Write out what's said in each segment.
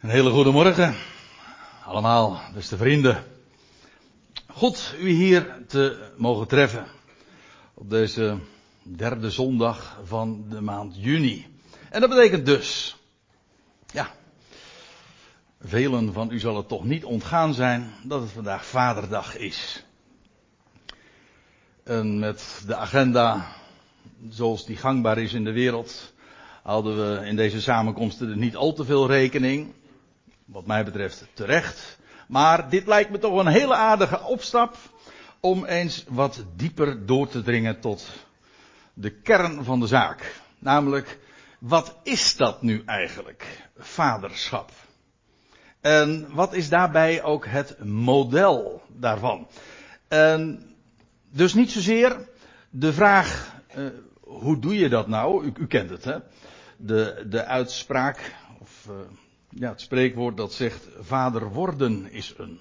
Een hele goede morgen. Allemaal, beste vrienden. Goed u hier te mogen treffen. Op deze derde zondag van de maand juni. En dat betekent dus. Ja. Velen van u zal het toch niet ontgaan zijn dat het vandaag Vaderdag is. En met de agenda zoals die gangbaar is in de wereld, houden we in deze samenkomsten er niet al te veel rekening. Wat mij betreft terecht. Maar dit lijkt me toch een hele aardige opstap om eens wat dieper door te dringen tot de kern van de zaak. Namelijk, wat is dat nu eigenlijk? Vaderschap. En wat is daarbij ook het model daarvan? Dus niet zozeer de vraag, uh, hoe doe je dat nou? U, u kent het, hè? De, de uitspraak, of uh, ja, het spreekwoord dat zegt: Vader worden is een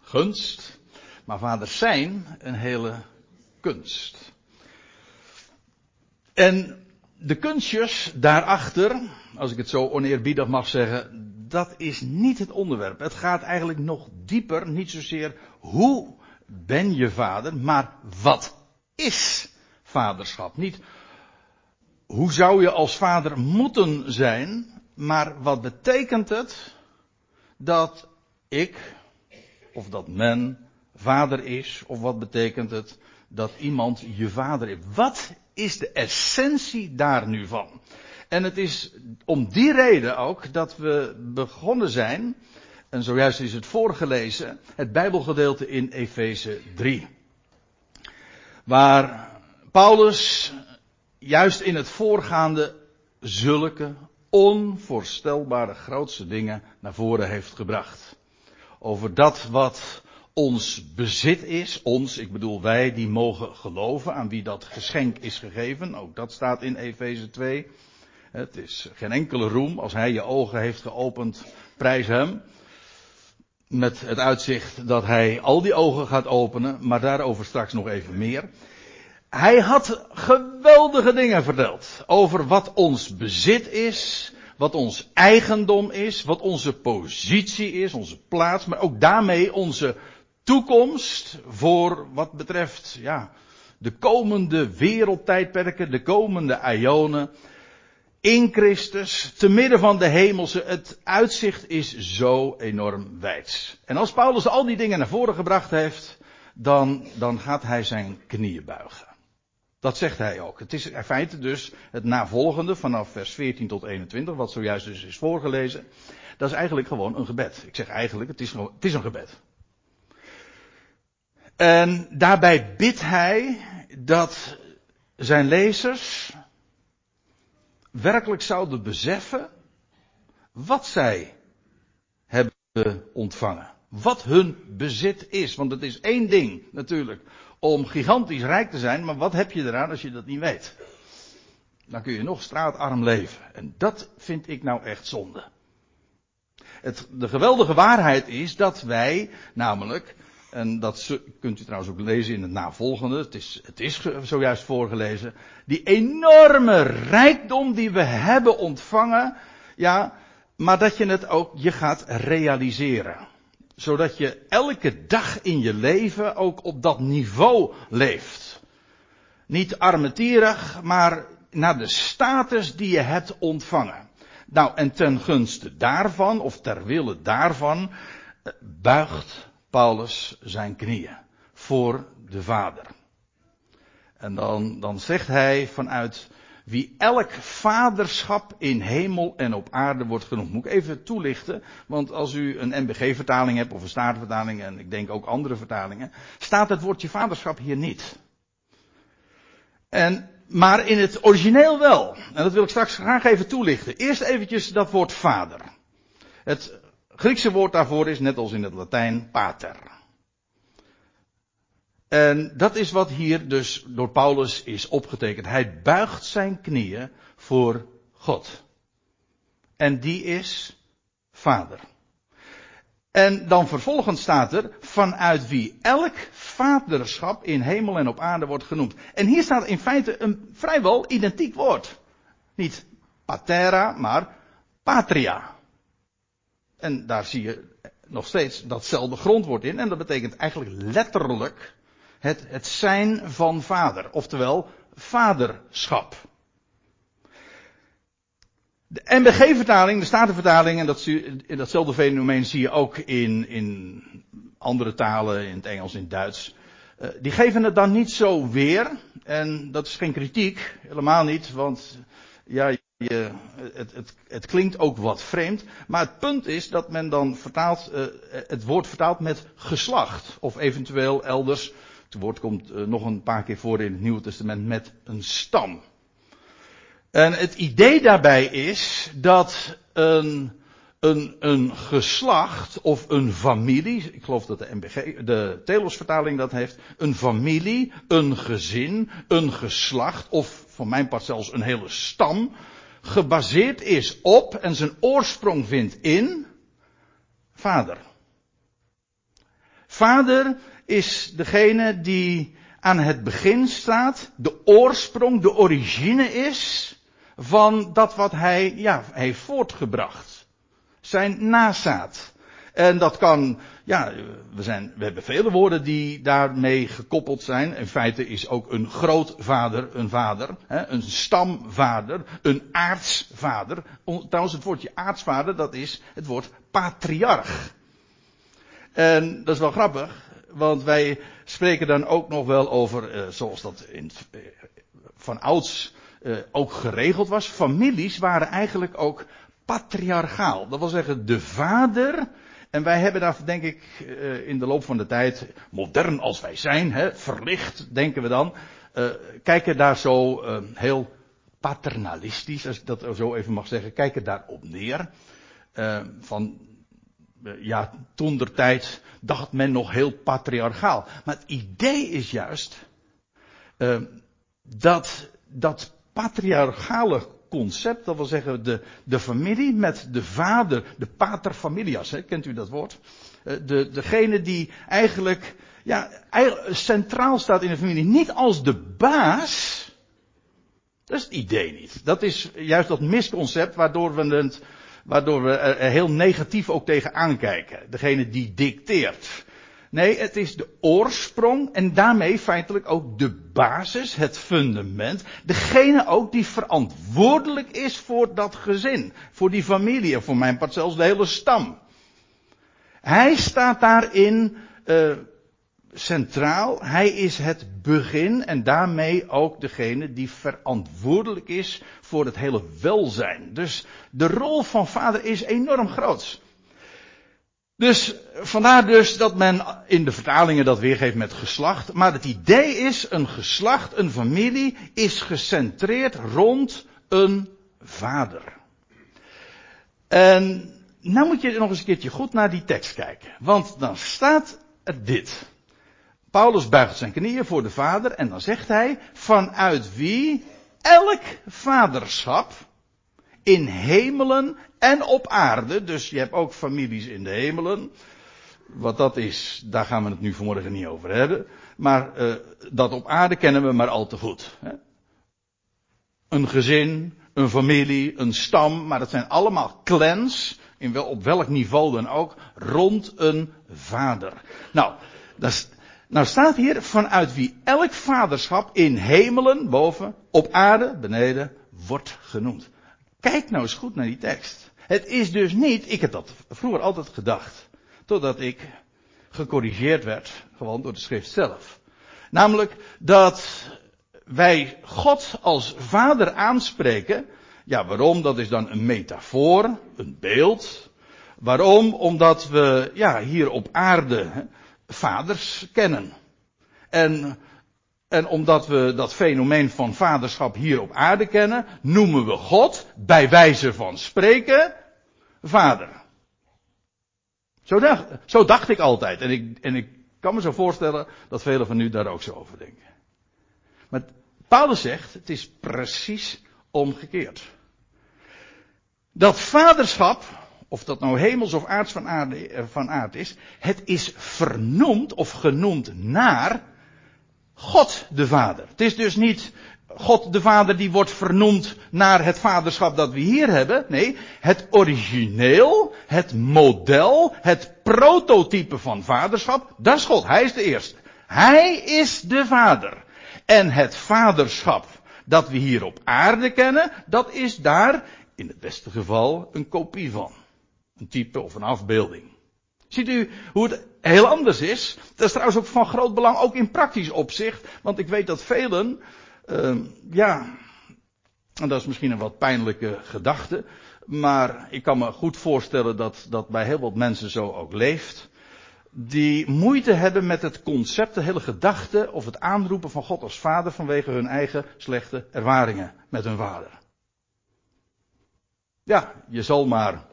gunst, maar vader zijn een hele kunst. En de kunstjes daarachter, als ik het zo oneerbiedig mag zeggen, dat is niet het onderwerp. Het gaat eigenlijk nog dieper, niet zozeer hoe ben je vader, maar wat is vaderschap? Niet hoe zou je als vader moeten zijn, maar wat betekent het dat ik, of dat men, vader is, of wat betekent het dat iemand je vader is? Wat is de essentie daar nu van? En het is om die reden ook dat we begonnen zijn, en zojuist is het voorgelezen, het Bijbelgedeelte in Efeze 3. Waar Paulus juist in het voorgaande zulke onvoorstelbare grootste dingen naar voren heeft gebracht. Over dat wat ons bezit is, ons, ik bedoel wij, die mogen geloven aan wie dat geschenk is gegeven. Ook dat staat in Efeze 2. Het is geen enkele roem. Als hij je ogen heeft geopend, prijs hem. Met het uitzicht dat hij al die ogen gaat openen, maar daarover straks nog even meer. Hij had geweldige dingen verteld over wat ons bezit is, wat ons eigendom is, wat onze positie is, onze plaats, maar ook daarmee onze toekomst voor wat betreft, ja, de komende wereldtijdperken, de komende ionen in Christus, te midden van de hemelse, het uitzicht is zo enorm wijd. En als Paulus al die dingen naar voren gebracht heeft, dan, dan gaat hij zijn knieën buigen. Dat zegt hij ook. Het is in feite dus het navolgende vanaf vers 14 tot 21, wat zojuist dus is voorgelezen. Dat is eigenlijk gewoon een gebed. Ik zeg eigenlijk, het is, het is een gebed. En daarbij bidt hij dat zijn lezers werkelijk zouden beseffen wat zij hebben ontvangen. Wat hun bezit is. Want het is één ding natuurlijk om gigantisch rijk te zijn, maar wat heb je eraan als je dat niet weet? Dan kun je nog straatarm leven. En dat vind ik nou echt zonde. Het, de geweldige waarheid is dat wij namelijk, en dat kunt u trouwens ook lezen in het navolgende, het is, het is zojuist voorgelezen, die enorme rijkdom die we hebben ontvangen, ja, maar dat je het ook, je gaat realiseren zodat je elke dag in je leven ook op dat niveau leeft. Niet armetierig, maar naar de status die je hebt ontvangen. Nou, en ten gunste daarvan, of ter wille daarvan, buigt Paulus zijn knieën voor de Vader. En dan, dan zegt hij vanuit wie elk vaderschap in hemel en op aarde wordt genoemd. Moet ik even toelichten, want als u een NBG-vertaling hebt of een Statenvertaling en ik denk ook andere vertalingen, staat het woordje vaderschap hier niet. En, maar in het origineel wel. En dat wil ik straks graag even toelichten. Eerst eventjes dat woord vader. Het Griekse woord daarvoor is net als in het Latijn pater. En dat is wat hier dus door Paulus is opgetekend. Hij buigt zijn knieën voor God. En die is Vader. En dan vervolgens staat er, vanuit wie elk vaderschap in hemel en op aarde wordt genoemd. En hier staat in feite een vrijwel identiek woord. Niet patera, maar patria. En daar zie je nog steeds datzelfde grondwoord in. En dat betekent eigenlijk letterlijk het, het zijn van vader. Oftewel, vaderschap. De NBG-vertaling, de Statenvertaling, en dat, datzelfde fenomeen zie je ook in, in andere talen, in het Engels, in het Duits. Uh, die geven het dan niet zo weer. En dat is geen kritiek, helemaal niet, want ja, je, het, het, het, klinkt ook wat vreemd. Maar het punt is dat men dan vertaalt, uh, het woord vertaalt met geslacht. Of eventueel elders, het woord komt uh, nog een paar keer voor in het Nieuwe Testament, met een stam. En het idee daarbij is dat een, een, een geslacht of een familie, ik geloof dat de MBG, de Telos-vertaling dat heeft, een familie, een gezin, een geslacht of voor mijn part zelfs een hele stam, gebaseerd is op en zijn oorsprong vindt in vader. Vader is degene die aan het begin staat, de oorsprong, de origine is van dat wat hij, ja, heeft voortgebracht. Zijn nazaat. En dat kan, ja, we, zijn, we hebben vele woorden die daarmee gekoppeld zijn. In feite is ook een grootvader een vader, hè, een stamvader, een aartsvader. Trouwens, het woordje aartsvader, dat is het woord patriarch. En dat is wel grappig, want wij spreken dan ook nog wel over, eh, zoals dat in, eh, van ouds uh, ook geregeld was. Families waren eigenlijk ook patriarchaal. Dat wil zeggen, de vader. En wij hebben daar, denk ik, in de loop van de tijd, modern als wij zijn, hè, verlicht, denken we dan, kijken daar zo heel paternalistisch, als ik dat zo even mag zeggen, kijken daar op neer. van, ja, toen tijd dacht men nog heel patriarchaal. Maar het idee is juist dat, dat patriarchale concept, dat wil zeggen de, de familie met de vader, de pater familias, hè, kent u dat woord? Eh, de, degene die eigenlijk, ja, centraal staat in de familie, niet als de baas. Dat is het idee niet. Dat is juist dat misconcept waardoor we het, waardoor we er heel negatief ook tegen aankijken. Degene die dicteert. Nee, het is de oorsprong en daarmee feitelijk ook de basis, het fundament. Degene ook die verantwoordelijk is voor dat gezin, voor die familie, voor mijn part zelfs de hele stam. Hij staat daarin uh, centraal. Hij is het begin en daarmee ook degene die verantwoordelijk is voor het hele welzijn. Dus de rol van vader is enorm groot. Dus vandaar dus dat men in de vertalingen dat weergeeft met geslacht. Maar het idee is, een geslacht, een familie, is gecentreerd rond een vader. En nou moet je nog eens een keertje goed naar die tekst kijken. Want dan staat er dit. Paulus buigt zijn knieën voor de vader en dan zegt hij, vanuit wie elk vaderschap in hemelen en op aarde. Dus je hebt ook families in de hemelen. Wat dat is, daar gaan we het nu vanmorgen niet over hebben. Maar uh, dat op aarde kennen we maar al te goed. Hè? Een gezin, een familie, een stam, maar dat zijn allemaal clans, in wel, op welk niveau dan ook, rond een vader. Nou, dat nou staat hier vanuit wie elk vaderschap in hemelen, boven, op aarde, beneden, wordt genoemd. Kijk nou eens goed naar die tekst. Het is dus niet, ik heb dat vroeger altijd gedacht, totdat ik gecorrigeerd werd, gewoon door de schrift zelf. Namelijk dat wij God als vader aanspreken. Ja, waarom? Dat is dan een metafoor, een beeld. Waarom? Omdat we ja, hier op aarde vaders kennen. En en omdat we dat fenomeen van vaderschap hier op aarde kennen, noemen we God, bij wijze van spreken, vader. Zo dacht, zo dacht ik altijd. En ik, en ik kan me zo voorstellen dat velen van u daar ook zo over denken. Maar Paulus zegt, het is precies omgekeerd. Dat vaderschap, of dat nou hemels of aards van, aarde, eh, van aard is, het is vernoemd of genoemd naar God de Vader. Het is dus niet God de Vader die wordt vernoemd naar het vaderschap dat we hier hebben. Nee, het origineel, het model, het prototype van vaderschap, dat is God. Hij is de eerste. Hij is de Vader. En het vaderschap dat we hier op aarde kennen, dat is daar in het beste geval een kopie van. Een type of een afbeelding. Ziet u hoe het heel anders is? Dat is trouwens ook van groot belang, ook in praktisch opzicht. Want ik weet dat velen, uh, ja, en dat is misschien een wat pijnlijke gedachte. Maar ik kan me goed voorstellen dat dat bij heel wat mensen zo ook leeft. Die moeite hebben met het concept, de hele gedachte of het aanroepen van God als vader vanwege hun eigen slechte ervaringen met hun vader. Ja, je zal maar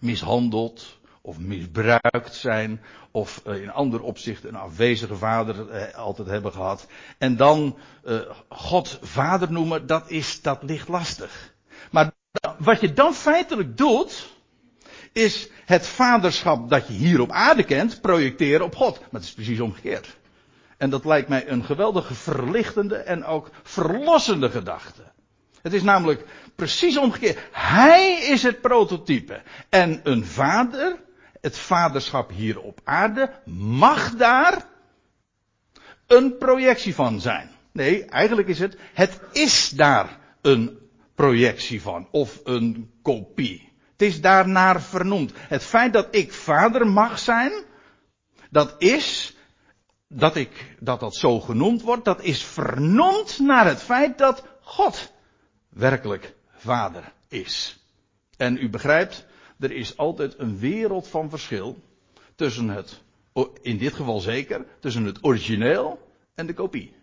mishandeld of misbruikt zijn of eh, in ander opzicht een afwezige vader eh, altijd hebben gehad. En dan uh, God vader noemen, dat is, dat ligt lastig. Maar wat je dan feitelijk doet, is het vaderschap dat je hier op aarde kent, projecteren op God. Maar het is precies omgekeerd. En dat lijkt mij een geweldige verlichtende en ook verlossende gedachte. Het is namelijk precies omgekeerd. Hij is het prototype. En een vader, het vaderschap hier op aarde, mag daar een projectie van zijn. Nee, eigenlijk is het, het is daar een projectie van, of een kopie. Het is daarnaar vernoemd. Het feit dat ik vader mag zijn, dat is, dat ik, dat dat zo genoemd wordt, dat is vernoemd naar het feit dat God werkelijk vader is. En u begrijpt, er is altijd een wereld van verschil tussen het, in dit geval zeker, tussen het origineel en de kopie.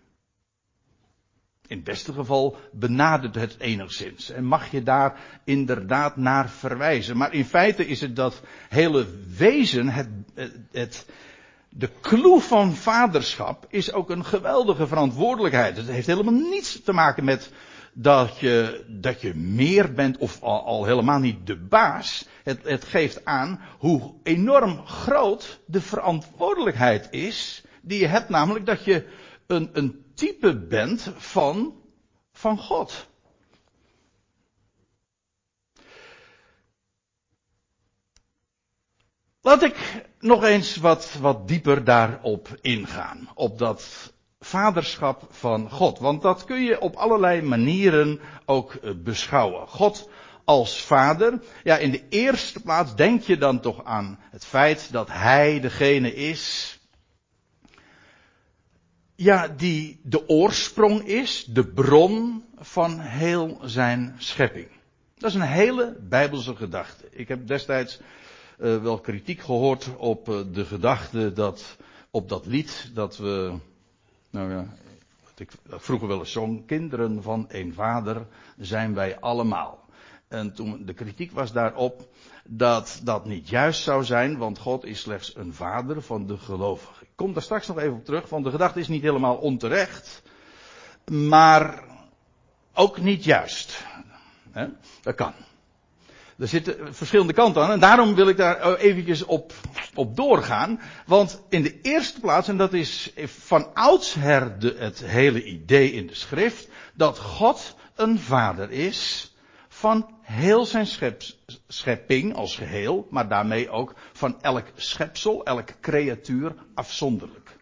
In het beste geval benadert het enigszins. En mag je daar inderdaad naar verwijzen. Maar in feite is het dat hele wezen, het, het, de clue van vaderschap is ook een geweldige verantwoordelijkheid. Het heeft helemaal niets te maken met dat je, dat je meer bent of al, al helemaal niet de baas. Het, het geeft aan hoe enorm groot de verantwoordelijkheid is die je hebt, namelijk dat je een, een type bent van, van God. Laat ik nog eens wat, wat dieper daarop ingaan. Op dat vaderschap van God. Want dat kun je op allerlei manieren ook eh, beschouwen. God als vader. Ja, in de eerste plaats denk je dan toch aan het feit dat hij degene is. Ja, die de oorsprong is, de bron van heel zijn schepping. Dat is een hele bijbelse gedachte. Ik heb destijds uh, wel kritiek gehoord op uh, de gedachte dat op dat lied dat we nou ja, ik vroeger wel eens zong, kinderen van een vader zijn wij allemaal. En toen de kritiek was daarop dat dat niet juist zou zijn, want God is slechts een vader van de gelovigen. Ik kom daar straks nog even op terug, want de gedachte is niet helemaal onterecht, maar ook niet juist. Dat kan. Er zitten verschillende kanten aan. En daarom wil ik daar eh, eventjes op, op doorgaan. Want in de eerste plaats, en dat is van oudsher het hele idee in de schrift, dat God een vader is van heel zijn schep, schepping als geheel, maar daarmee ook van elk schepsel, elk creatuur afzonderlijk.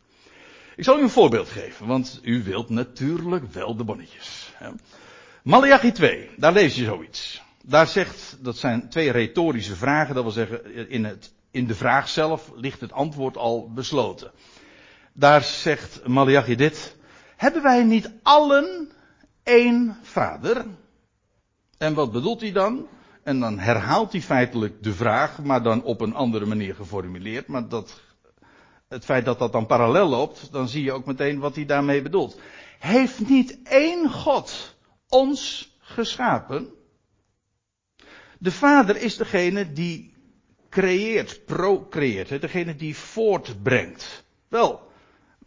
Ik zal u een voorbeeld geven, want u wilt natuurlijk wel de bonnetjes. Malachi 2, daar lees je zoiets. Daar zegt, dat zijn twee retorische vragen, dat wil zeggen, in, het, in de vraag zelf ligt het antwoord al besloten. Daar zegt Malachi dit, hebben wij niet allen één vader? En wat bedoelt hij dan? En dan herhaalt hij feitelijk de vraag, maar dan op een andere manier geformuleerd. Maar dat, het feit dat dat dan parallel loopt, dan zie je ook meteen wat hij daarmee bedoelt. Heeft niet één God ons geschapen? De vader is degene die creëert, procreëert, degene die voortbrengt. Wel,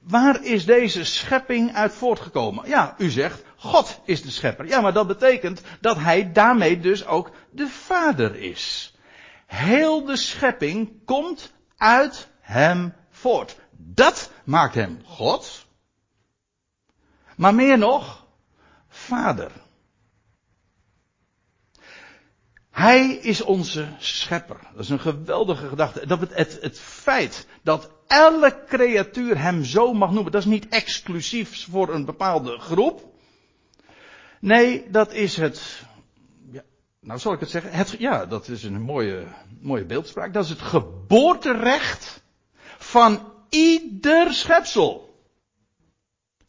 waar is deze schepping uit voortgekomen? Ja, u zegt, God is de schepper. Ja, maar dat betekent dat hij daarmee dus ook de vader is. Heel de schepping komt uit hem voort. Dat maakt hem God. Maar meer nog, vader. Hij is onze schepper. Dat is een geweldige gedachte. Dat het, het, feit dat elke creatuur hem zo mag noemen, dat is niet exclusief voor een bepaalde groep. Nee, dat is het. Ja, nou, zal ik het zeggen? Het, ja, dat is een mooie, mooie beeldspraak. Dat is het geboorterecht van ieder schepsel.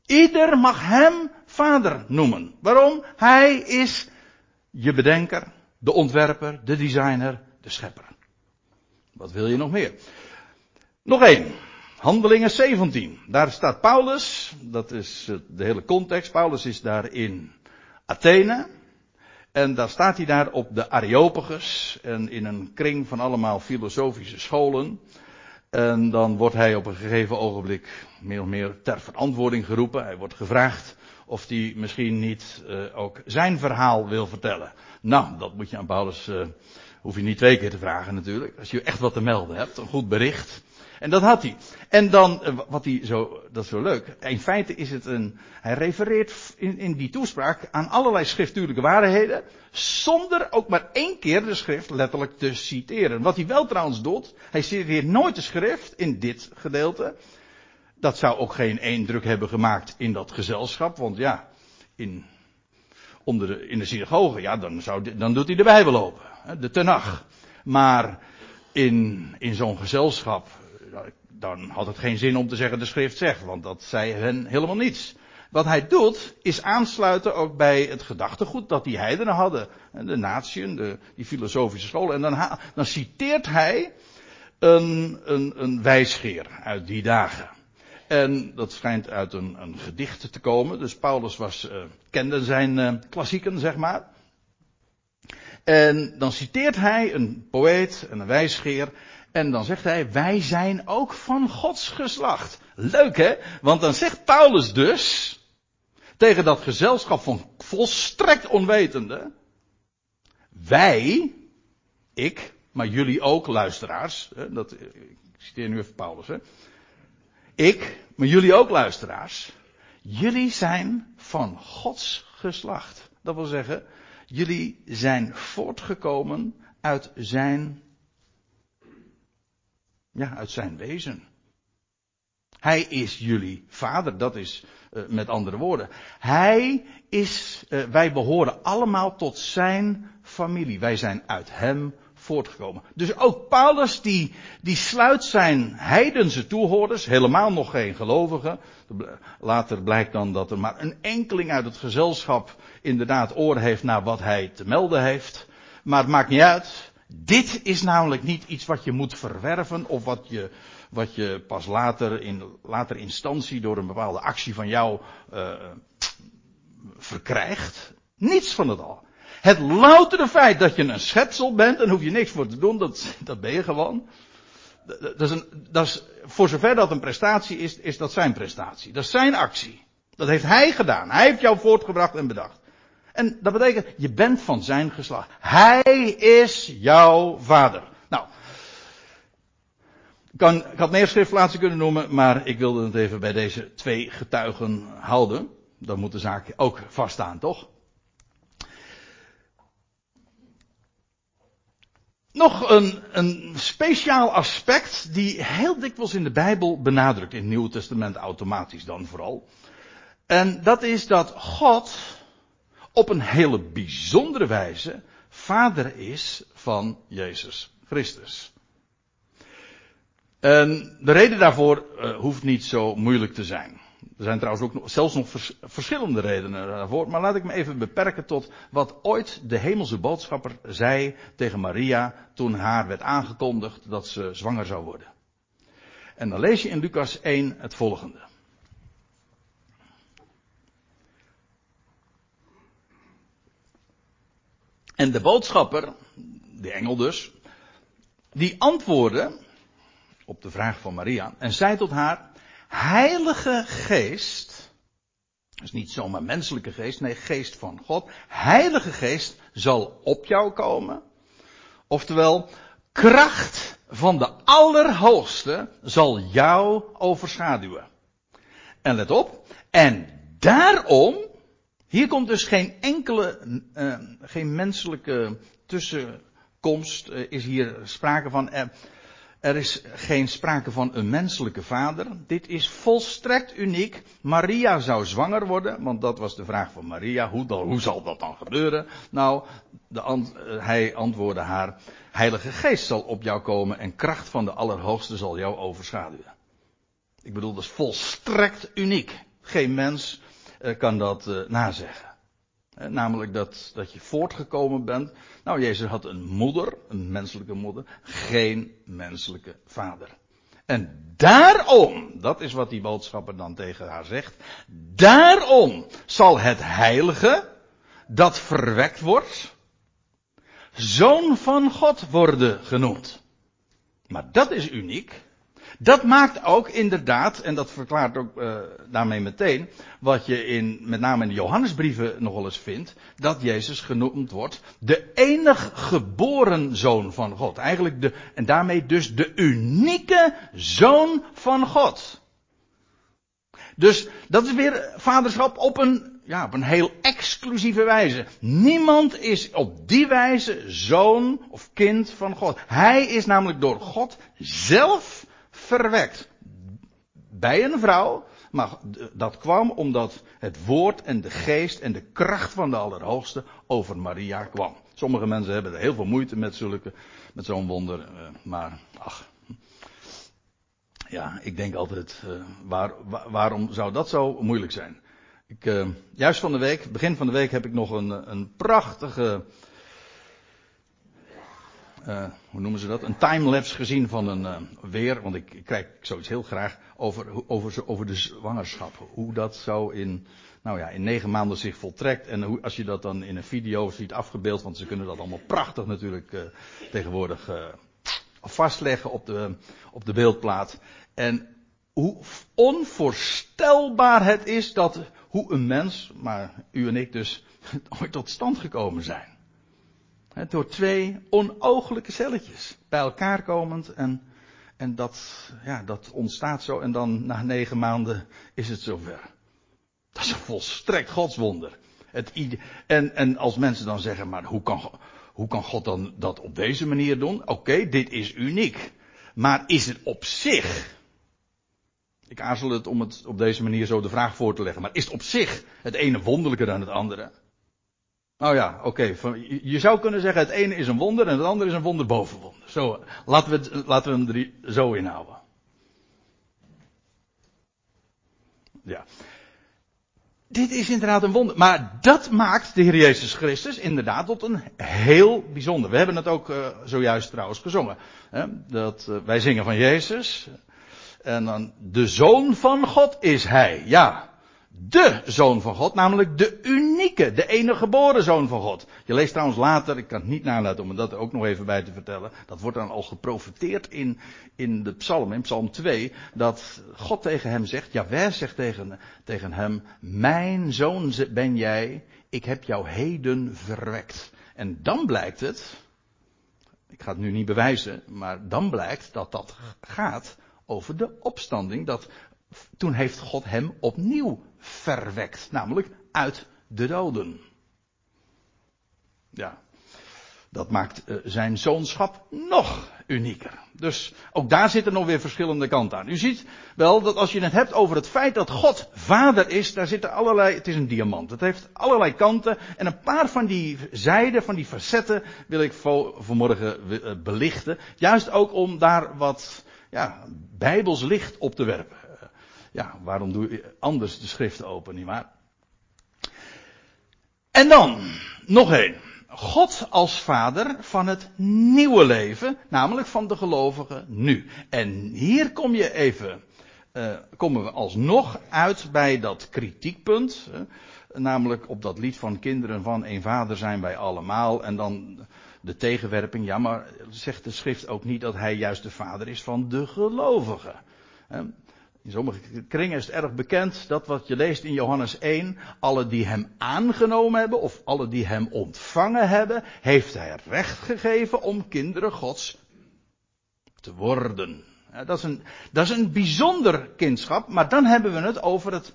Ieder mag hem vader noemen. Waarom? Hij is je bedenker, de ontwerper, de designer, de schepper. Wat wil je nog meer? Nog één. Handelingen 17. Daar staat Paulus. Dat is de hele context. Paulus is daar in Athene. En daar staat hij daar op de Areopagus. En in een kring van allemaal filosofische scholen. En dan wordt hij op een gegeven ogenblik meer of meer ter verantwoording geroepen. Hij wordt gevraagd of hij misschien niet uh, ook zijn verhaal wil vertellen. Nou, dat moet je aan Paulus, uh, hoef je niet twee keer te vragen natuurlijk. Als je echt wat te melden hebt, een goed bericht. En dat had hij. En dan, uh, wat hij zo, dat is zo leuk. In feite is het een, hij refereert in, in die toespraak aan allerlei schriftuurlijke waarheden. Zonder ook maar één keer de schrift letterlijk te citeren. Wat hij wel trouwens doet, hij citeert nooit de schrift in dit gedeelte. Dat zou ook geen indruk hebben gemaakt in dat gezelschap, want ja, in, onder de, in de synagoge, ja, dan, zou, dan doet hij de Bijbel open, de Tenach. Maar in, in zo'n gezelschap, dan had het geen zin om te zeggen de schrift zegt, want dat zei hen helemaal niets. Wat hij doet, is aansluiten ook bij het gedachtegoed dat die heidenen hadden. De natieën, de, die filosofische scholen. En dan, dan citeert hij een, een, een wijsgeer uit die dagen. En dat schijnt uit een, een gedicht te komen. Dus Paulus was, uh, kende zijn uh, klassieken, zeg maar. En dan citeert hij een poëet en een wijsgeer. En dan zegt hij, wij zijn ook van Gods geslacht. Leuk hè? Want dan zegt Paulus dus, tegen dat gezelschap van volstrekt onwetende, wij, ik, maar jullie ook luisteraars, hè, dat, ik citeer nu even Paulus, hè, ik, maar jullie ook luisteraars. Jullie zijn van Gods geslacht. Dat wil zeggen, jullie zijn voortgekomen uit zijn, ja, uit zijn wezen. Hij is jullie vader, dat is uh, met andere woorden. Hij is, uh, wij behoren allemaal tot zijn familie. Wij zijn uit hem voortgekomen. Dus ook Paulus die, die sluit zijn heidense toehoorders, helemaal nog geen gelovigen. Later blijkt dan dat er maar een enkeling uit het gezelschap inderdaad oor heeft naar wat hij te melden heeft. Maar het maakt niet uit. Dit is namelijk niet iets wat je moet verwerven of wat je, wat je pas later in later instantie door een bepaalde actie van jou uh, verkrijgt. Niets van het al. Het loutere feit dat je een schepsel bent, en hoef je niks voor te doen, dat, dat ben je gewoon. Dat is een, dat is, voor zover dat een prestatie is, is dat zijn prestatie. Dat is zijn actie. Dat heeft hij gedaan. Hij heeft jou voortgebracht en bedacht. En dat betekent, je bent van zijn geslacht. Hij is jouw vader. Nou, ik, kan, ik had meer schriftplaatsen kunnen noemen, maar ik wilde het even bij deze twee getuigen houden. Dan moet de zaak ook vaststaan, toch? Nog een, een speciaal aspect die heel dikwijls in de Bijbel benadrukt, in het Nieuwe Testament automatisch dan vooral. En dat is dat God op een hele bijzondere wijze vader is van Jezus Christus. En de reden daarvoor uh, hoeft niet zo moeilijk te zijn. Er zijn trouwens ook zelfs nog vers, verschillende redenen daarvoor. Maar laat ik me even beperken tot wat ooit de hemelse boodschapper zei tegen Maria toen haar werd aangekondigd dat ze zwanger zou worden. En dan lees je in Lucas 1 het volgende. En de boodschapper, de engel dus, die antwoordde op de vraag van Maria en zei tot haar, Heilige Geest, is niet zomaar menselijke geest, nee, geest van God. Heilige Geest zal op jou komen. Oftewel, kracht van de Allerhoogste zal jou overschaduwen. En let op, en daarom, Hier komt dus geen enkele, uh, geen menselijke tussenkomst, uh, is hier sprake van. Er, er is geen sprake van een menselijke vader. Dit is volstrekt uniek. Maria zou zwanger worden, want dat was de vraag van Maria. Hoe, dan, hoe zal dat dan gebeuren? Nou, de, uh, hij antwoordde haar: Heilige Geest zal op jou komen en kracht van de Allerhoogste zal jou overschaduwen. Ik bedoel, dat is volstrekt uniek. Geen mens uh, kan dat uh, nazeggen. Uh, namelijk dat, dat je voortgekomen bent. Nou, Jezus had een moeder, een menselijke moeder, geen menselijke vader. En daarom, dat is wat die boodschapper dan tegen haar zegt, daarom zal het heilige, dat verwekt wordt, zoon van God worden genoemd. Maar dat is uniek. Dat maakt ook inderdaad, en dat verklaart ook uh, daarmee meteen, wat je in, met name in de Johannesbrieven nog wel eens vindt, dat Jezus genoemd wordt de enig geboren zoon van God. Eigenlijk de, en daarmee dus de unieke zoon van God. Dus dat is weer vaderschap op een, ja, op een heel exclusieve wijze. Niemand is op die wijze zoon of kind van God. Hij is namelijk door God zelf verwekt. Bij een vrouw, maar dat kwam omdat het woord en de geest en de kracht van de Allerhoogste over Maria kwam. Sommige mensen hebben er heel veel moeite met, zulke, met zo'n wonder, eh, maar ach. Ja, ik denk altijd, uh, waar, waar, waarom zou dat zo moeilijk zijn? Ik, uh, juist van de week, begin van de week, heb ik nog een, een prachtige uh, hoe noemen ze dat? Een timelapse gezien van een uh, weer. Want ik, kijk zoiets heel graag over, over, over de zwangerschap. Hoe dat zo in, nou ja, in negen maanden zich voltrekt. En hoe, als je dat dan in een video ziet afgebeeld. Want ze kunnen dat allemaal prachtig natuurlijk uh, tegenwoordig vastleggen op de, op de beeldplaat. En hoe onvoorstelbaar het is dat hoe een mens, maar u en ik dus, ooit tot stand gekomen zijn door twee onooglijke celletjes bij elkaar komend en, en dat, ja, dat ontstaat zo en dan na negen maanden is het zover. Dat is een volstrekt godswonder. Het en, en als mensen dan zeggen, maar hoe kan, hoe kan God dan dat op deze manier doen? Oké, dit is uniek. Maar is het op zich, ik aarzel het om het op deze manier zo de vraag voor te leggen, maar is het op zich het ene wonderlijker dan het andere? Nou ja, oké. Je zou kunnen zeggen het ene is een wonder en het andere is een wonder boven wonder. Zo, laten we, het, laten we hem er zo inhouden. Ja. Dit is inderdaad een wonder. Maar dat maakt de Heer Jezus Christus inderdaad tot een heel bijzonder. We hebben het ook uh, zojuist trouwens gezongen. Hè? Dat, uh, wij zingen van Jezus. En dan de Zoon van God is Hij. Ja de zoon van God, namelijk de unieke, de enige geboren zoon van God. Je leest trouwens later, ik kan het niet nalaten om dat ook nog even bij te vertellen, dat wordt dan al geprofiteerd in, in de psalm, in psalm 2, dat God tegen hem zegt, Jawel zegt tegen, tegen hem, mijn zoon ben jij, ik heb jou heden verwekt. En dan blijkt het, ik ga het nu niet bewijzen, maar dan blijkt dat dat gaat over de opstanding, dat toen heeft God hem opnieuw verwekt, namelijk uit de doden. Ja, dat maakt uh, zijn zoonschap nog unieker. Dus ook daar zitten nog weer verschillende kanten aan. U ziet wel dat als je het hebt over het feit dat God vader is, daar zitten allerlei, het is een diamant. Het heeft allerlei kanten en een paar van die zijden, van die facetten wil ik vanmorgen uh, belichten. Juist ook om daar wat, ja, bijbels licht op te werpen. Ja, waarom doe je anders de schriften open, nietwaar? En dan, nog één. God als vader van het nieuwe leven, namelijk van de gelovigen nu. En hier kom je even, uh, komen we alsnog uit bij dat kritiekpunt. Namelijk op dat lied van kinderen van een vader zijn wij allemaal. En dan de tegenwerping, ja maar zegt de schrift ook niet dat hij juist de vader is van de gelovigen. In sommige kringen is het erg bekend dat wat je leest in Johannes 1, alle die hem aangenomen hebben of alle die hem ontvangen hebben, heeft hij recht gegeven om kinderen Gods te worden. Dat is een, dat is een bijzonder kindschap, maar dan hebben we het over het,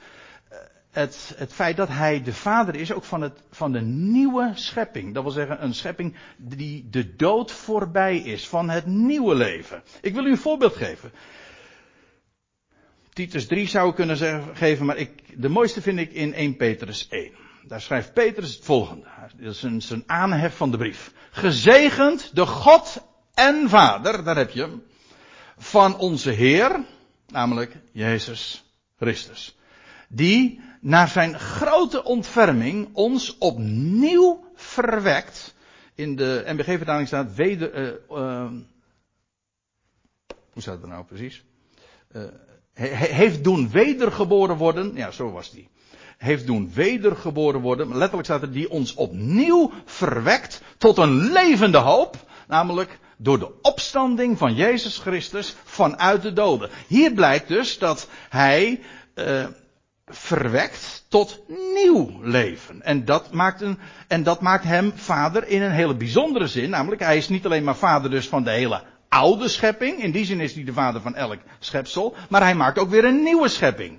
het, het feit dat hij de vader is ook van, het, van de nieuwe schepping. Dat wil zeggen een schepping die de dood voorbij is, van het nieuwe leven. Ik wil u een voorbeeld geven. Titus 3 zou ik kunnen zeggen, geven, maar ik, de mooiste vind ik in 1 Petrus 1. Daar schrijft Petrus het volgende. Dat is een, zijn aanhef van de brief. Gezegend de God en Vader, daar heb je hem, van onze Heer, namelijk Jezus Christus. Die naar zijn grote ontferming ons opnieuw verwekt. In de MBG-vertaling staat weder, uh, uh, hoe staat het nou precies? Uh, heeft doen wedergeboren worden. Ja, zo was die. Heeft doen wedergeboren worden. Letterlijk staat er die ons opnieuw verwekt tot een levende hoop. Namelijk door de opstanding van Jezus Christus vanuit de doden. Hier blijkt dus dat hij uh, verwekt tot nieuw leven. En dat, maakt een, en dat maakt hem vader in een hele bijzondere zin. Namelijk, hij is niet alleen maar vader dus van de hele oude schepping. In die zin is hij de vader van elk schepsel. Maar hij maakt ook weer een nieuwe schepping.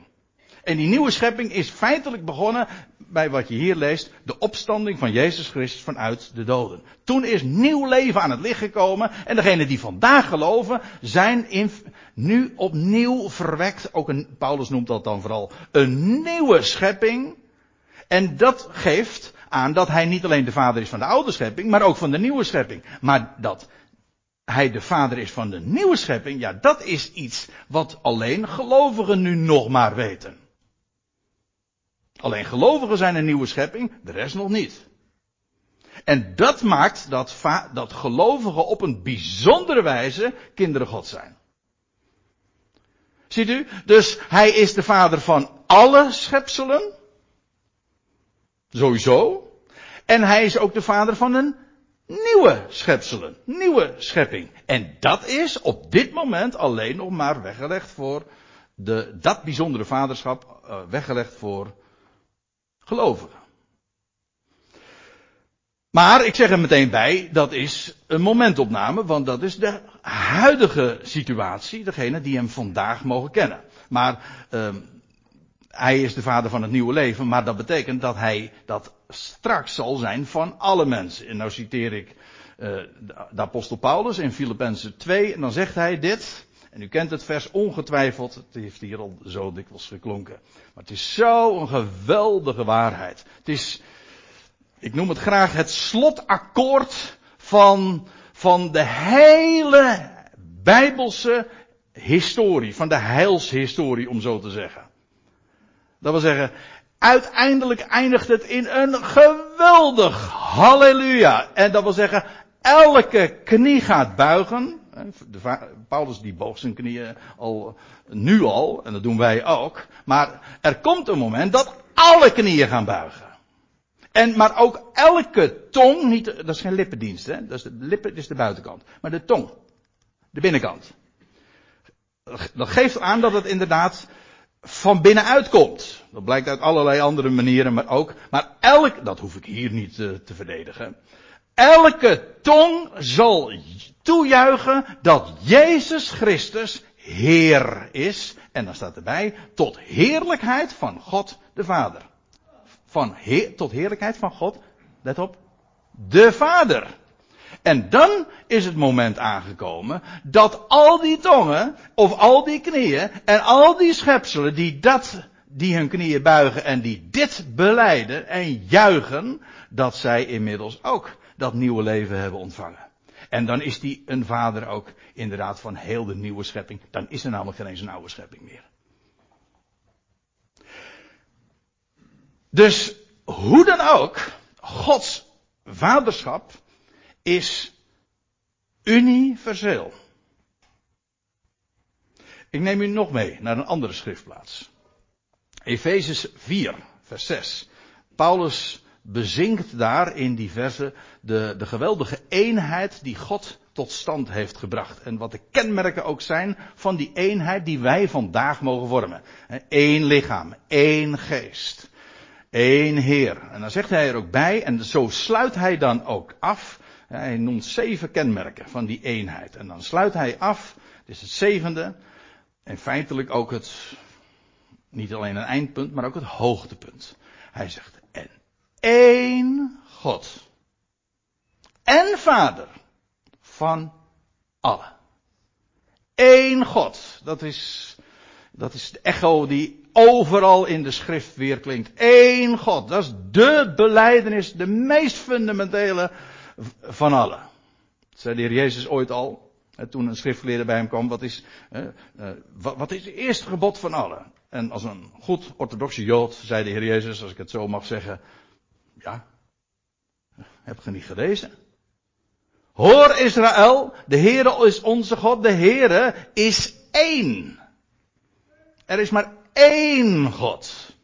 En die nieuwe schepping is feitelijk begonnen bij wat je hier leest, de opstanding van Jezus Christus vanuit de doden. Toen is nieuw leven aan het licht gekomen en degenen die vandaag geloven zijn in, nu opnieuw verwekt. Ook een, Paulus noemt dat dan vooral een nieuwe schepping. En dat geeft aan dat hij niet alleen de vader is van de oude schepping, maar ook van de nieuwe schepping. Maar dat hij de vader is van de nieuwe schepping, ja, dat is iets wat alleen gelovigen nu nog maar weten. Alleen gelovigen zijn een nieuwe schepping, de rest nog niet. En dat maakt dat, dat gelovigen op een bijzondere wijze kinderen God zijn. Ziet u? Dus hij is de vader van alle schepselen. Sowieso. En hij is ook de vader van een nieuwe schepselen. Nieuwe schepping. En dat is op dit moment alleen nog maar weggelegd voor de, dat bijzondere vaderschap, uh, weggelegd voor gelovigen. Maar ik zeg er meteen bij, dat is een momentopname, want dat is de huidige situatie, degene die hem vandaag mogen kennen. Maar uh, hij is de vader van het nieuwe leven, maar dat betekent dat hij dat straks zal zijn van alle mensen. En nou citeer ik uh, de apostel Paulus in Filippenzen 2, en dan zegt hij dit. En u kent het vers ongetwijfeld, het heeft hier al zo dikwijls geklonken. Maar het is zo een geweldige waarheid. Het is, ik noem het graag het slotakkoord van, van de hele Bijbelse historie, van de heilshistorie om zo te zeggen. Dat wil zeggen, uiteindelijk eindigt het in een geweldig halleluja. En dat wil zeggen, elke knie gaat buigen. Paulus die boog zijn knieën al, nu al, en dat doen wij ook. Maar er komt een moment dat alle knieën gaan buigen. En, maar ook elke tong, niet, dat is geen lippendienst, hè? Dat is de lippen, dat is de buitenkant. Maar de tong, de binnenkant. Dat geeft aan dat het inderdaad van binnenuit komt. Dat blijkt uit allerlei andere manieren, maar ook. Maar elk, dat hoef ik hier niet uh, te verdedigen. Elke tong zal toejuichen dat Jezus Christus Heer is. En dan staat erbij, tot heerlijkheid van God de Vader. Van heer, tot heerlijkheid van God, let op, de Vader. En dan is het moment aangekomen dat al die tongen, of al die knieën, en al die schepselen die dat, die hun knieën buigen en die dit beleiden en juichen, dat zij inmiddels ook dat nieuwe leven hebben ontvangen. En dan is die een vader ook inderdaad van heel de nieuwe schepping. Dan is er namelijk geen eens een oude schepping meer. Dus hoe dan ook, Gods vaderschap is universeel. Ik neem u nog mee naar een andere schriftplaats. Efezes 4, vers 6. Paulus bezinkt daar in die verse de, de geweldige eenheid die God tot stand heeft gebracht. En wat de kenmerken ook zijn van die eenheid die wij vandaag mogen vormen. Eén lichaam, één geest, één Heer. En dan zegt hij er ook bij, en zo sluit hij dan ook af. Hij noemt zeven kenmerken van die eenheid. En dan sluit hij af, dit is het zevende, en feitelijk ook het Niet alleen een eindpunt, maar ook het hoogtepunt. Hij zegt, en één God. En Vader van allen. Eén God. Dat is, dat is de echo die overal in de schrift weer klinkt. Eén God. Dat is de beleidenis, de meest fundamentele van allen. Zei de heer Jezus ooit al. Toen een schriftgeleerde bij hem kwam. Wat is, uh, wat, is het eerste gebod van allen? En als een goed orthodoxe Jood zei de Heer Jezus, als ik het zo mag zeggen. Ja, heb je niet gelezen? Hoor Israël, de Heere is onze God, de Heere is één. Er is maar één God.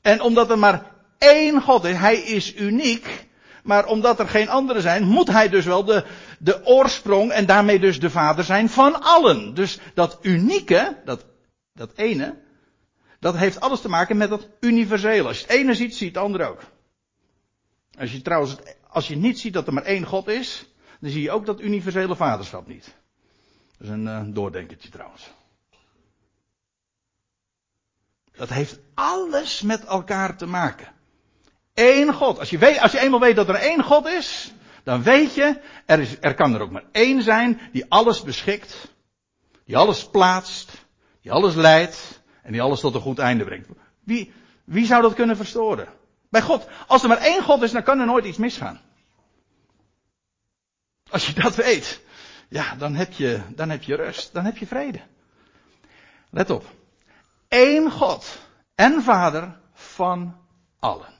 En omdat er maar één God is, hij is uniek, maar omdat er geen andere zijn, moet hij dus wel de, de oorsprong en daarmee dus de vader zijn van allen. Dus dat unieke, dat, dat ene, dat heeft alles te maken met dat universele. Als je het ene ziet, zie je het andere ook. Als je trouwens, als je niet ziet dat er maar één God is, dan zie je ook dat universele vaderschap niet. Dat is een uh, doordenkertje trouwens. Dat heeft alles met elkaar te maken. Eén God. Als je, weet, als je eenmaal weet dat er één God is, dan weet je, er, is, er kan er ook maar één zijn die alles beschikt, die alles plaatst, die alles leidt en die alles tot een goed einde brengt. Wie, wie zou dat kunnen verstoren? Bij God. Als er maar één God is, dan kan er nooit iets misgaan. Als je dat weet, ja, dan heb je, dan heb je rust, dan heb je vrede. Let op. Eén God en Vader van allen.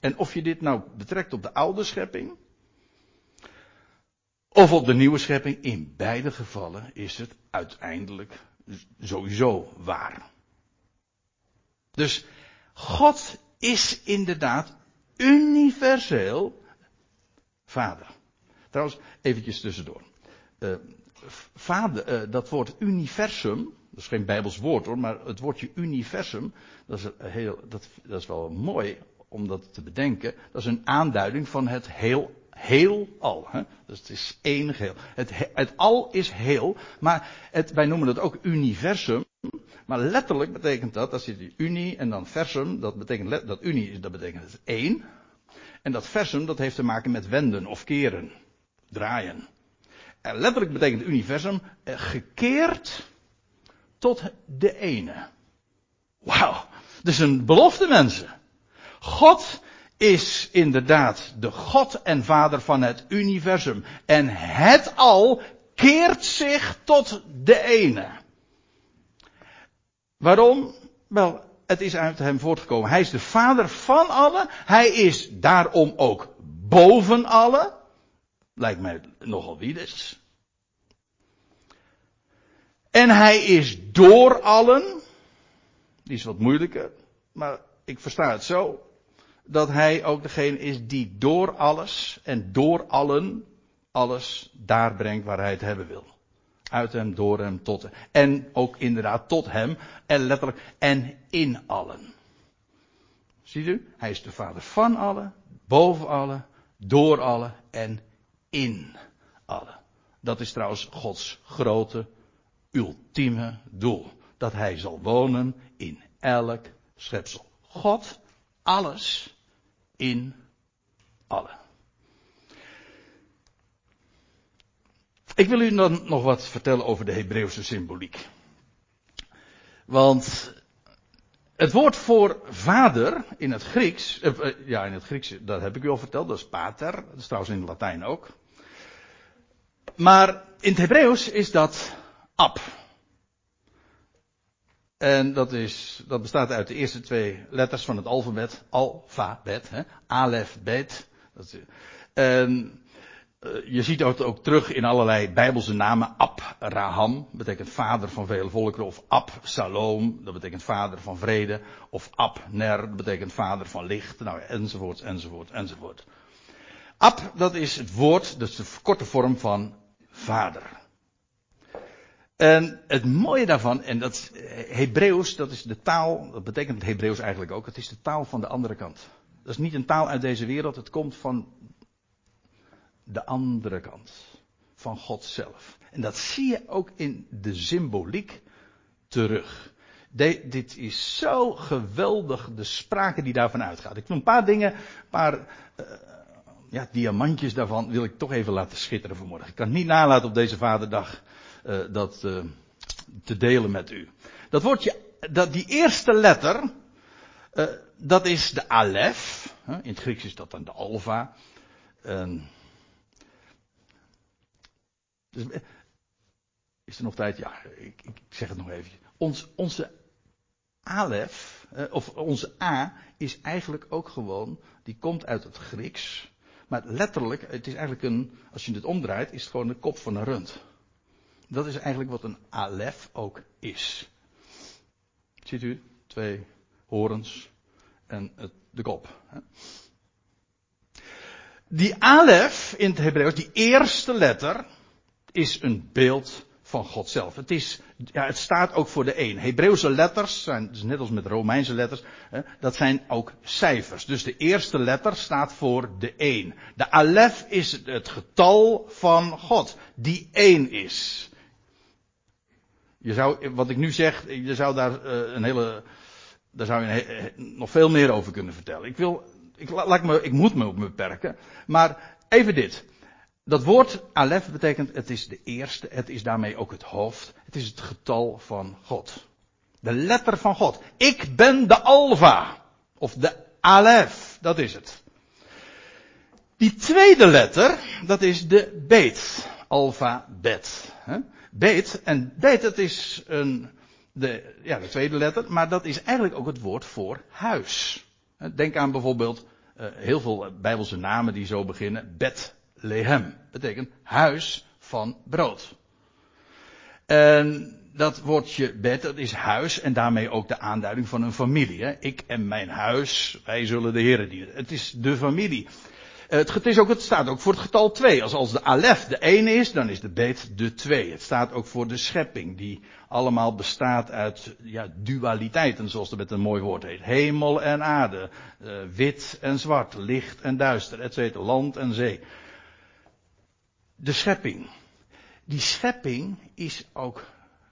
En of je dit nou betrekt op de oude schepping, of op de nieuwe schepping, in beide gevallen is het uiteindelijk sowieso waar. Dus God is inderdaad universeel vader. Trouwens, eventjes tussendoor. Uh, vader, uh, dat woord universum, dat is geen Bijbels woord hoor, maar het woordje universum, dat is, heel, dat, dat is wel mooi om dat te bedenken. Dat is een aanduiding van het heel, heel al. Hè? Dus het is één geheel. Het, het al is heel, maar het, wij noemen het ook universum. Maar letterlijk betekent dat, als je die unie en dan versum, dat betekent, dat unie, dat betekent het één. En dat versum, dat heeft te maken met wenden of keren draaien. En letterlijk betekent universum eh, gekeerd tot de ene. Wauw, dus een belofte mensen. God is inderdaad de God en Vader van het universum. En het al keert zich tot de ene. Waarom? Wel, het is uit hem voortgekomen. Hij is de Vader van allen. Hij is daarom ook boven allen. Lijkt mij nogal wiedes. En hij is door allen. Die is wat moeilijker. Maar ik versta het zo. Dat hij ook degene is die door alles en door allen alles daar brengt waar hij het hebben wil. Uit hem, door hem, tot hem. En ook inderdaad tot hem. En letterlijk, en in allen. Ziet u? Hij is de vader van allen, boven allen, door allen en in allen. Dat is trouwens Gods grote, ultieme doel. Dat hij zal wonen in elk schepsel. God, alles in allen. Ik wil u dan nog wat vertellen over de Hebreeuwse symboliek. Want het woord voor vader in het Grieks, eh, eh, ja in het Grieks, dat heb ik u al verteld, dat is pater, dat is trouwens in het Latijn ook. Maar in het Hebreeuws is dat ab. En dat, is, dat bestaat uit de eerste twee letters van het alfabet, alfabet, hè, alef, bet. Dat, en eh, je ziet dat ook terug in allerlei bijbelse namen. Abraham betekent vader van vele volkeren. Of Absalom, dat betekent vader van vrede. Of Abner, dat betekent vader van licht. Nou, enzovoort, enzovoort, enzovoort. Ab, dat is het woord, dat is de korte vorm van vader. En het mooie daarvan, en dat Hebreeuws, dat is de taal, dat betekent het Hebreeuws eigenlijk ook, het is de taal van de andere kant. Dat is niet een taal uit deze wereld, het komt van de andere kant van God zelf. En dat zie je ook in de symboliek terug. dit is zo geweldig, de sprake die daarvan uitgaat. Ik wil een paar dingen, een paar uh, ja, diamantjes daarvan wil ik toch even laten schitteren vanmorgen. Ik kan het niet nalaten op deze vaderdag uh, dat uh, te delen met u. Dat woordje, dat, die eerste letter, dat is de alef. In het Grieks is dat dan de alfa. Dus, is er nog tijd? Ja, ik, ik zeg het nog even. Ons, onze alef, of onze A, is eigenlijk ook gewoon, die komt uit het Grieks. Maar letterlijk, het is eigenlijk een, als je het omdraait, is het gewoon de kop van een rund. Dat is eigenlijk wat een alef ook is. Ziet u? Twee horens en de kop. Die alef in het Hebreeuws, die eerste letter, is een beeld van God zelf. Het, is, ja, het staat ook voor de een. Hebreeuwse letters zijn, dus net als met Romeinse letters, hè, dat zijn ook cijfers. Dus de eerste letter staat voor de een. De alef is het getal van God, die één is. Je zou, wat ik nu zeg, je zou daar uh, een hele, daar zou je nog veel meer over kunnen vertellen. Ik wil, ik, laat me, ik moet me ook beperken. Maar even dit. Dat woord alef betekent het is de eerste, het is daarmee ook het hoofd, het is het getal van God. De letter van God. Ik ben de alfa. Of de alef, dat is het. Die tweede letter, dat is de beet. Alfa, bet. Beet, en beet dat is een, de, ja, de tweede letter, maar dat is eigenlijk ook het woord voor huis. Denk aan bijvoorbeeld uh, heel veel bijbelse namen die zo beginnen. Bet Lehem. Betekent huis van brood. En dat woordje bed, dat is huis en daarmee ook de aanduiding van een familie. Hè? Ik en mijn huis, wij zullen de Heeren dienen. Het is de familie. Het, het, is ook, het staat ook voor het getal 2. Als, als de alef de ene is, dan is de bet de 2. Het staat ook voor de schepping, die allemaal bestaat uit ja, dualiteiten, zoals het met een mooi woord heet. Hemel en aarde, uh, wit en zwart, licht en duister, etc. Land en zee de schepping. Die schepping is ook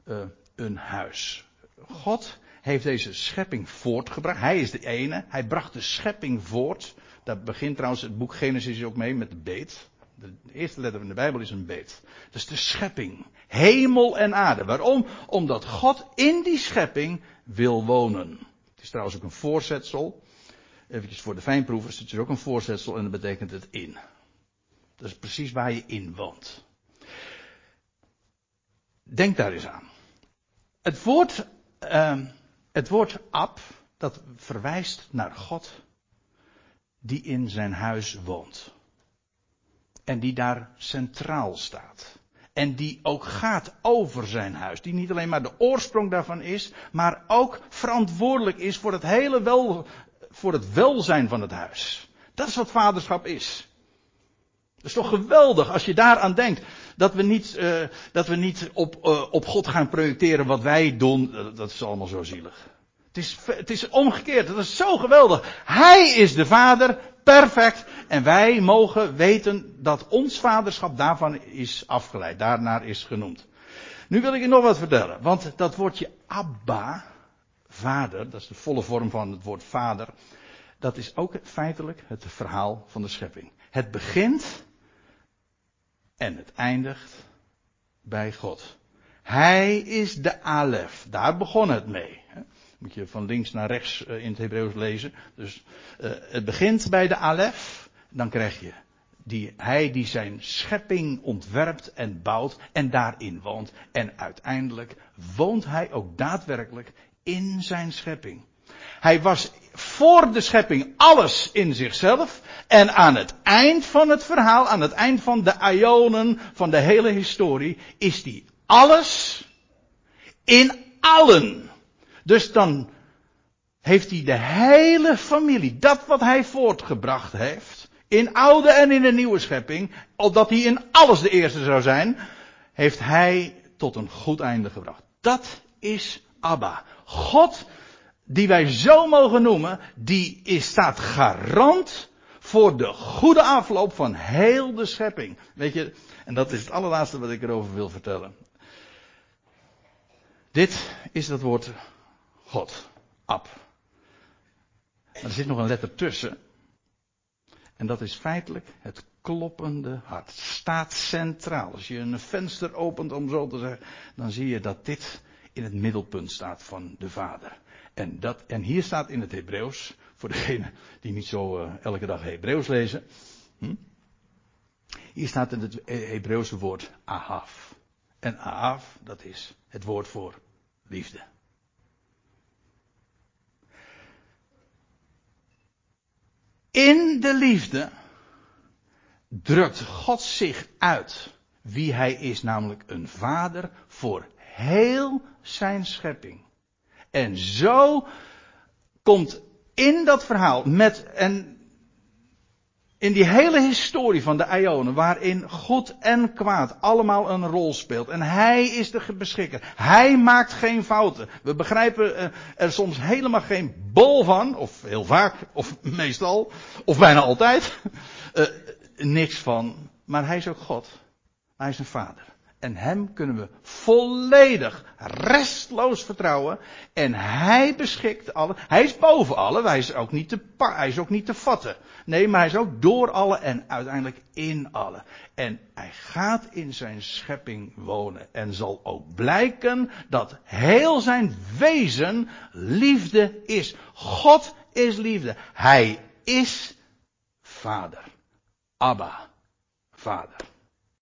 uh, een huis. God heeft deze schepping voortgebracht. Hij is de ene. Hij bracht de schepping voort. Daar begint trouwens het boek Genesis ook mee met de beet. De eerste letter van de Bijbel is een beet. Dat is de schepping. Hemel en aarde. Waarom? Omdat God in die schepping wil wonen. Het is trouwens ook een voorzetsel. Even voor de fijnproevers. Het is ook een voorzetsel en dat betekent het in. Dat is precies waar je in woont. Denk daar eens aan. Het woord, uh, het woord ab, dat verwijst naar God die in zijn huis woont. En die daar centraal staat. En die ook gaat over zijn huis. Die niet alleen maar de oorsprong daarvan is, maar ook verantwoordelijk is voor het hele wel, voor het welzijn van het huis. Dat is wat vaderschap is. Dat is toch geweldig als je daaraan denkt. Dat we niet, uh, dat we niet op, uh, op God gaan projecteren wat wij doen. Dat is allemaal zo zielig. Het is, het is omgekeerd. Dat is zo geweldig. Hij is de vader. Perfect. En wij mogen weten dat ons vaderschap daarvan is afgeleid. Daarnaar is genoemd. Nu wil ik je nog wat vertellen. Want dat woordje Abba, vader, dat is de volle vorm van het woord vader. Dat is ook feitelijk het verhaal van de schepping. Het begint en het eindigt bij God. Hij is de Alef. Daar begon het mee. Moet je van links naar rechts eh, in het Hebreeuws lezen. Dus uh, het begint bij de Alef. Dan krijg je die, hij die zijn schepping ontwerpt en bouwt en daarin woont. En uiteindelijk woont hij ook daadwerkelijk in zijn schepping. Hij was voor de schepping alles in zichzelf. En aan het eind van het verhaal, aan het eind van de ionen van de hele historie, is die alles in allen. Dus dan heeft hij de hele familie, dat wat hij voortgebracht heeft, in oude en in de nieuwe schepping, opdat hij in alles de eerste zou zijn, heeft hij tot een goed einde gebracht. Dat is Abba. God die wij zo mogen noemen, die is, staat garant voor de goede afloop van heel de schepping. Weet je, en dat is het allerlaatste wat ik erover wil vertellen. Dit is dat woord God. Ab. Maar er zit nog een letter tussen. En dat is feitelijk het kloppende hart. Staat centraal. Als je een venster opent, om zo te zeggen, dan zie je dat dit in het middelpunt staat van de Vader. En, dat, en hier staat in het Hebreeuws, voor degenen die niet zo uh, elke dag Hebreeuws lezen. Hm? Hier staat het Hebreeuwse woord ahav. En ahav, dat is het woord voor liefde. In de liefde drukt God zich uit wie hij is, namelijk een vader voor heel zijn schepping. En zo komt in dat verhaal met, en in die hele historie van de Ionen, waarin goed en kwaad allemaal een rol speelt. En hij is de beschikker. Hij maakt geen fouten. We begrijpen eh, er soms helemaal geen bol van, of heel vaak, of meestal, of bijna altijd. Uh, niks van. Maar hij is ook God. Hij is een vader. En hem kunnen we volledig, restloos vertrouwen. En hij beschikt alle. Hij is boven alle. Hij is ook niet te, hij is ook niet te vatten. Nee, maar hij is ook door alle en uiteindelijk in alle. En hij gaat in zijn schepping wonen. En zal ook blijken dat heel zijn wezen liefde is. God is liefde. Hij is vader. Abba, vader.